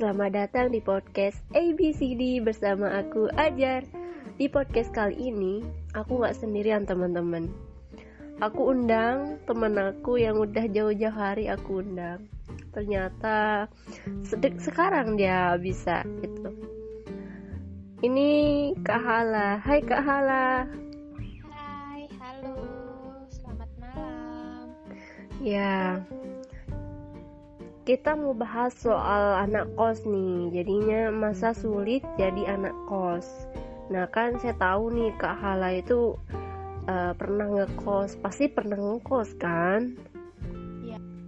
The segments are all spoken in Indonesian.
selamat datang di podcast ABCD bersama aku Ajar. Di podcast kali ini, aku nggak sendirian teman-teman. Aku undang teman aku yang udah jauh-jauh hari aku undang. Ternyata sedek sekarang dia bisa gitu. Ini Kak Hala. Hai Kak Hala. Hai, halo, selamat malam. Ya, kita mau bahas soal anak kos nih. Jadinya masa sulit jadi anak kos. Nah kan saya tahu nih kak Hala itu uh, pernah ngekos. Pasti pernah ngekos kan?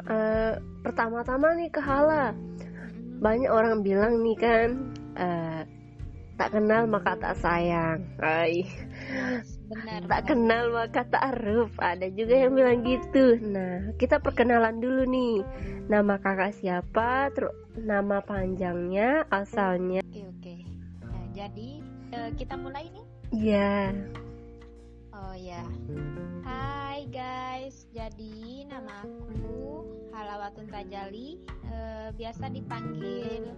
Uh, pertama-tama nih kak Hala. Banyak orang bilang nih kan uh, tak kenal maka tak sayang. Ay. Benar. tak kenal maka tak aruf ada juga yang bilang gitu nah kita perkenalan dulu nih nama kakak siapa terus nama panjangnya asalnya Oke, oke. Nah, jadi eh, kita mulai nih. ya Oh ya. Hai guys, jadi nama aku Halawatun Tajali. Eh, biasa dipanggil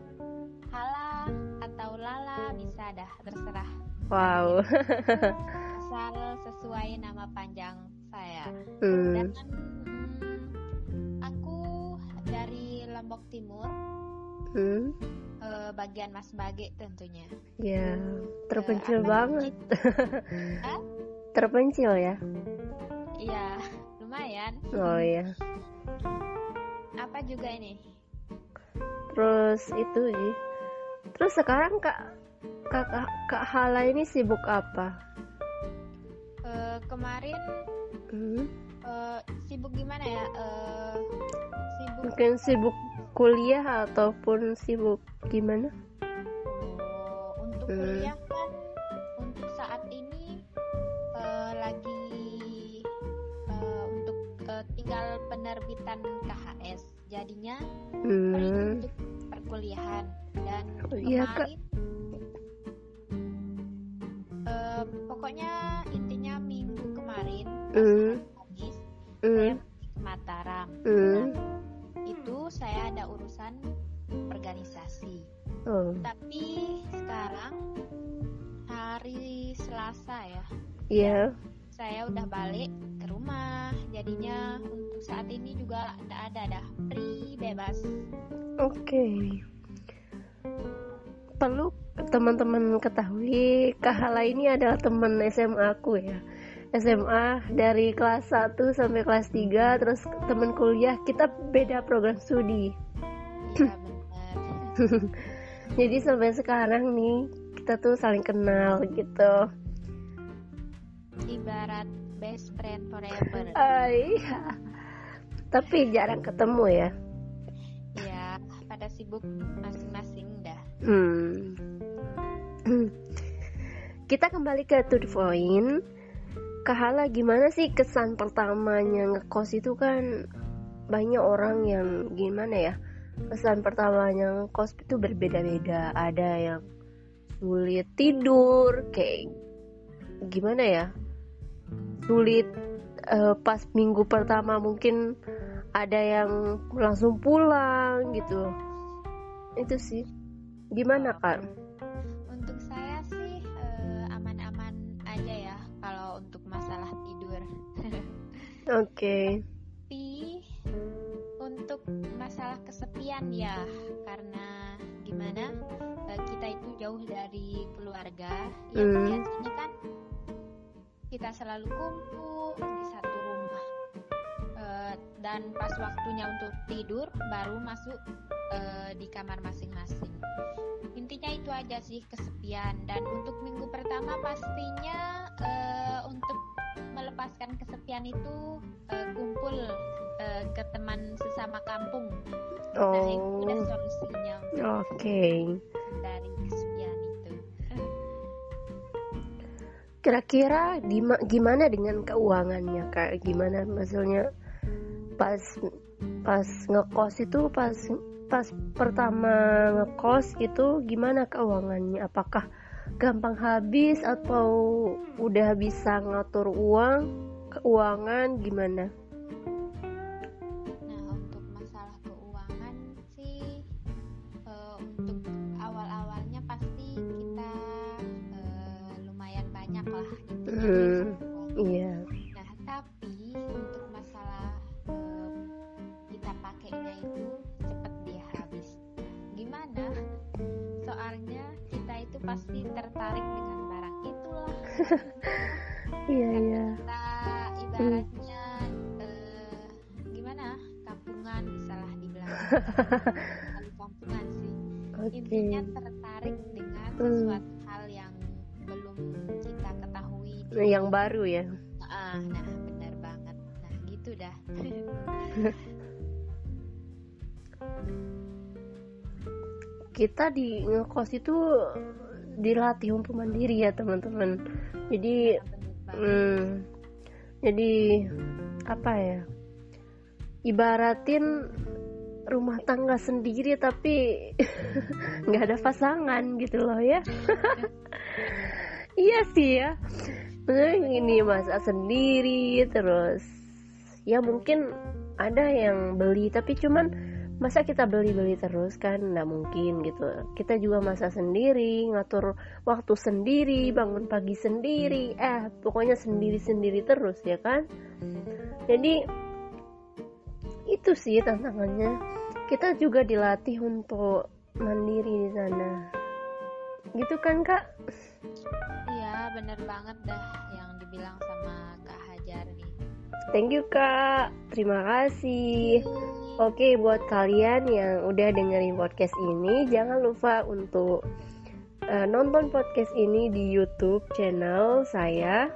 Hala atau Lala bisa dah terserah. wow Asal sesuai nama panjang saya. hmm, Dan mm, aku dari Lombok Timur, hmm, eh, bagian Mas Bage tentunya. ya terpencil apa banget. terpencil ya? Iya, lumayan. oh ya Apa juga ini? terus itu sih. Terus sekarang kak kakak kak Hala ini sibuk apa kemarin hmm, eh, sibuk gimana ya? Eh, sibuk mungkin sibuk kuliah ataupun sibuk gimana oh, untuk Hmm. kuliah kan untuk saat ini eh, lagi eh, untuk eh, tinggal penerbitan KHS. Jadinya hmm. untuk perkuliahan dan Oh, iya, Kak. kemarin pokoknya intinya minggu kemarin saya pergi ke Mataram Hmm. itu saya ada urusan organisasi Oh, tapi sekarang hari Selasa ya iya. saya udah balik ke rumah jadinya untuk saat ini juga tidak ada dah free bebas Oke. Perlu teman-teman ketahui, Kak Hala ini adalah teman SMA aku ya. SMA dari kelas 1 sampai kelas 3 terus teman kuliah kita beda program studi. ya benar Jadi sampai sekarang nih kita tuh saling kenal gitu. ibarat best friend forever Ay. Tapi jarang ketemu ya. ya pada sibuk masing-masing dah Hmm. Kita kembali ke to the point. Kahala gimana sih kesan pertamanya ngekos itu? Kan banyak orang yang gimana ya kesan pertamanya ngekos itu berbeda-beda. Ada yang sulit tidur kayak gimana ya sulit eh, pas minggu pertama mungkin ada yang langsung pulang gitu. Itu sih. Gimana kak oke. Tapi untuk masalah kesepian ya karena gimana eh, kita itu jauh dari keluarga. Yang Hmm. biasanya kan kita selalu kumpul di satu rumah. Eh, dan pas waktunya untuk tidur baru masuk eh, di kamar masing-masing. Intinya itu aja sih kesepian. Dan untuk minggu pertama pastinya untuk kesepian itu eh, kumpul eh, ke teman sesama kampung. Nah itu udah oh solusinya oke. dari kesepian itu. Kira-kira gimana dengan keuangannya kak? Gimana maksudnya pas pas ngekos itu pas pas pertama ngekos itu gimana keuangannya? Apakah gampang habis atau udah bisa ngatur uang keuangan gimana? Nah, untuk masalah keuangan sih uh, untuk awal-awalnya pasti kita uh, lumayan banyak lah intinya. Hmm, iya. Nah, tapi untuk masalah uh, kita pakainya itu cepat dihabis. Gimana? Soalnya kita itu pasti tertarik dengan barang itulah. iya, kan iya. Kita ibaratnya eh, gimana? Kampungan bisalah dibilang. Kampungan sih. Oke. Intinya tertarik dengan Hmm. sesuatu hal yang belum kita ketahui yang baru ya? Ah, nah benar banget. Nah gitu dah. Kita di ngekos itu dilatih untuk mandiri ya teman-teman. Jadi banget. hmm, jadi apa ya? Ibaratin rumah tangga sendiri tapi nggak ada pasangan gitu loh ya. Iya sih ya. Ini masak sendiri terus ya mungkin ada yang beli tapi cuman masa kita beli-beli terus kan? Nggak mungkin gitu. Kita juga masak sendiri ngatur waktu sendiri bangun pagi sendiri. Eh pokoknya sendiri-sendiri terus ya kan? Jadi itu sih tantangannya. Kita juga dilatih untuk mandiri di sana. Gitu kan kak? Iya benar banget dah yang dibilang sama kak Hajar nih. Thank you kak. Terima kasih Oke, buat kalian yang udah dengerin podcast ini, jangan lupa untuk uh, nonton podcast ini di YouTube channel saya.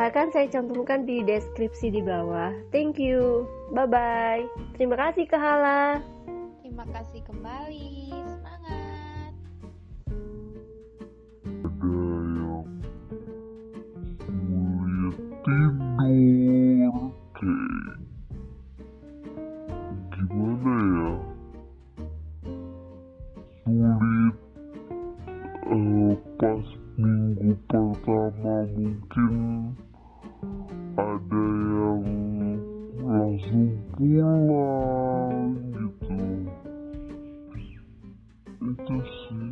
Akan saya cantumkan di deskripsi di bawah. Thank you. Bye bye. Terima kasih Kak Hala. terima kasih kembali itu sih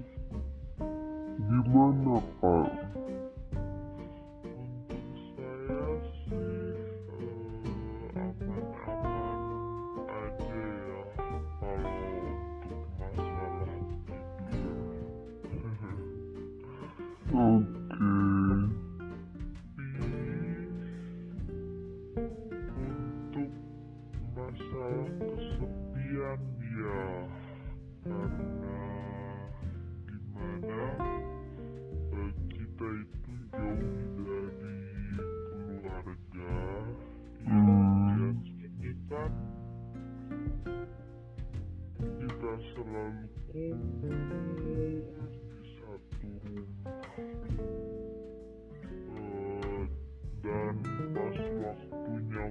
gimana kak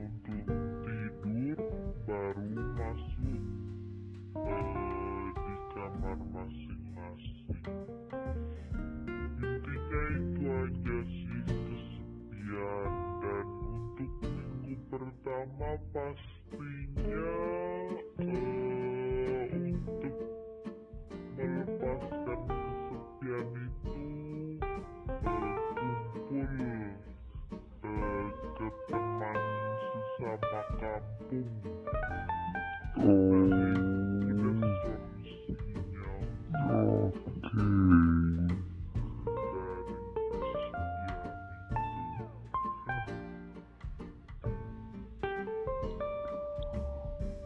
untuk tidur baru masuk eh, di kamar masing-masing. Intinya itu aja sih kesepian dan untuk minggu pertama pastinya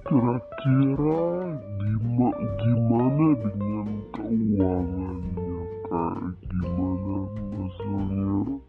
Kira-kira gima, gimana dengan keuangannya? Kayak gimana maksudnya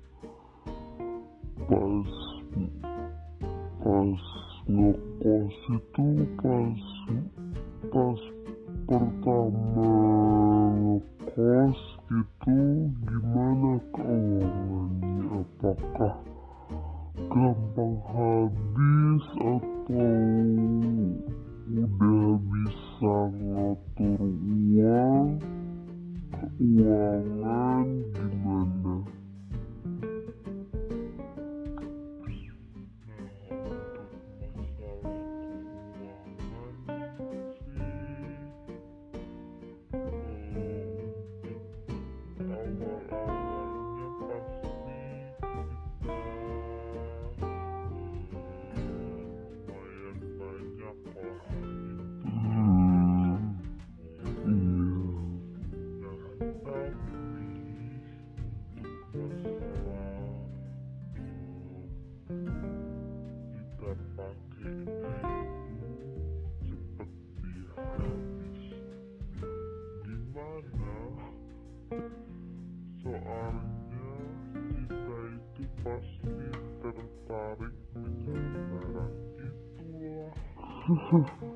Iya,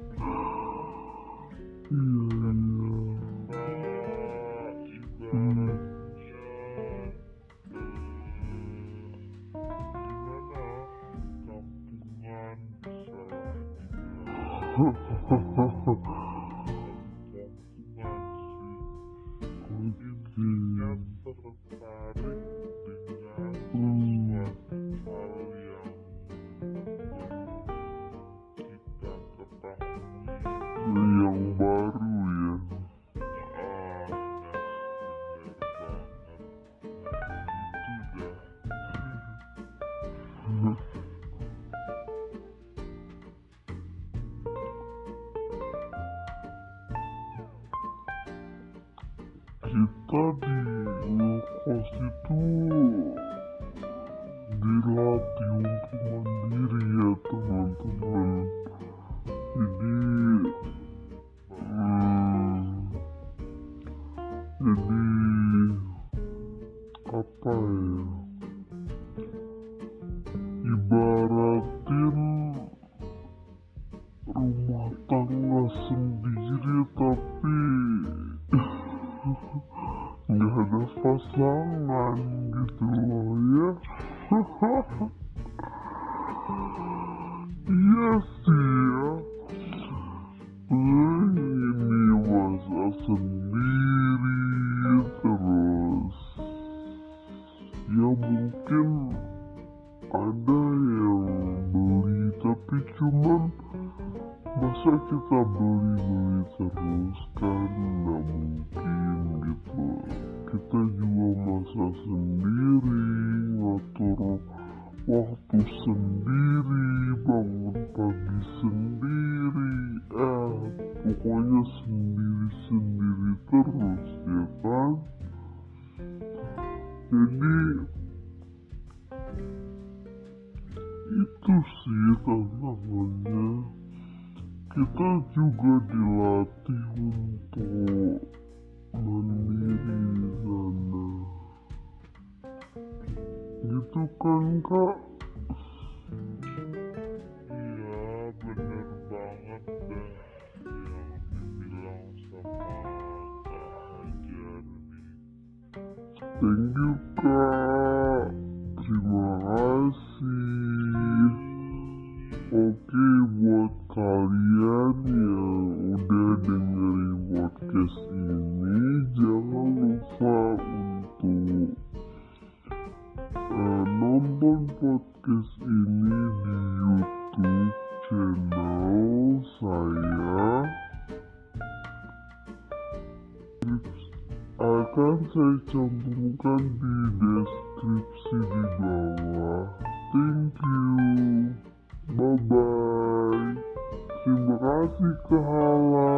ngekos itu dilatih untuk mandiri ya teman-teman. Jadi ada pasangan masa kita beli-beli terus kan? Nggak mungkin gitu. Kita juga masa sendiri ngatur waktu sendiri bangun pagi sendiri. Ah pokoknya sendiri-sendiri terus ya kan? Jadi itu sih tantangannya kita juga dilatih untuk mandiri di sana. Gitu kan kak? Iya bener banget dah yang dibilang sama kak Hajar. Thank you kak akan saya cantumkan di deskripsi di bawah. Thank you. Bye bye. Terima kasih ke Hala.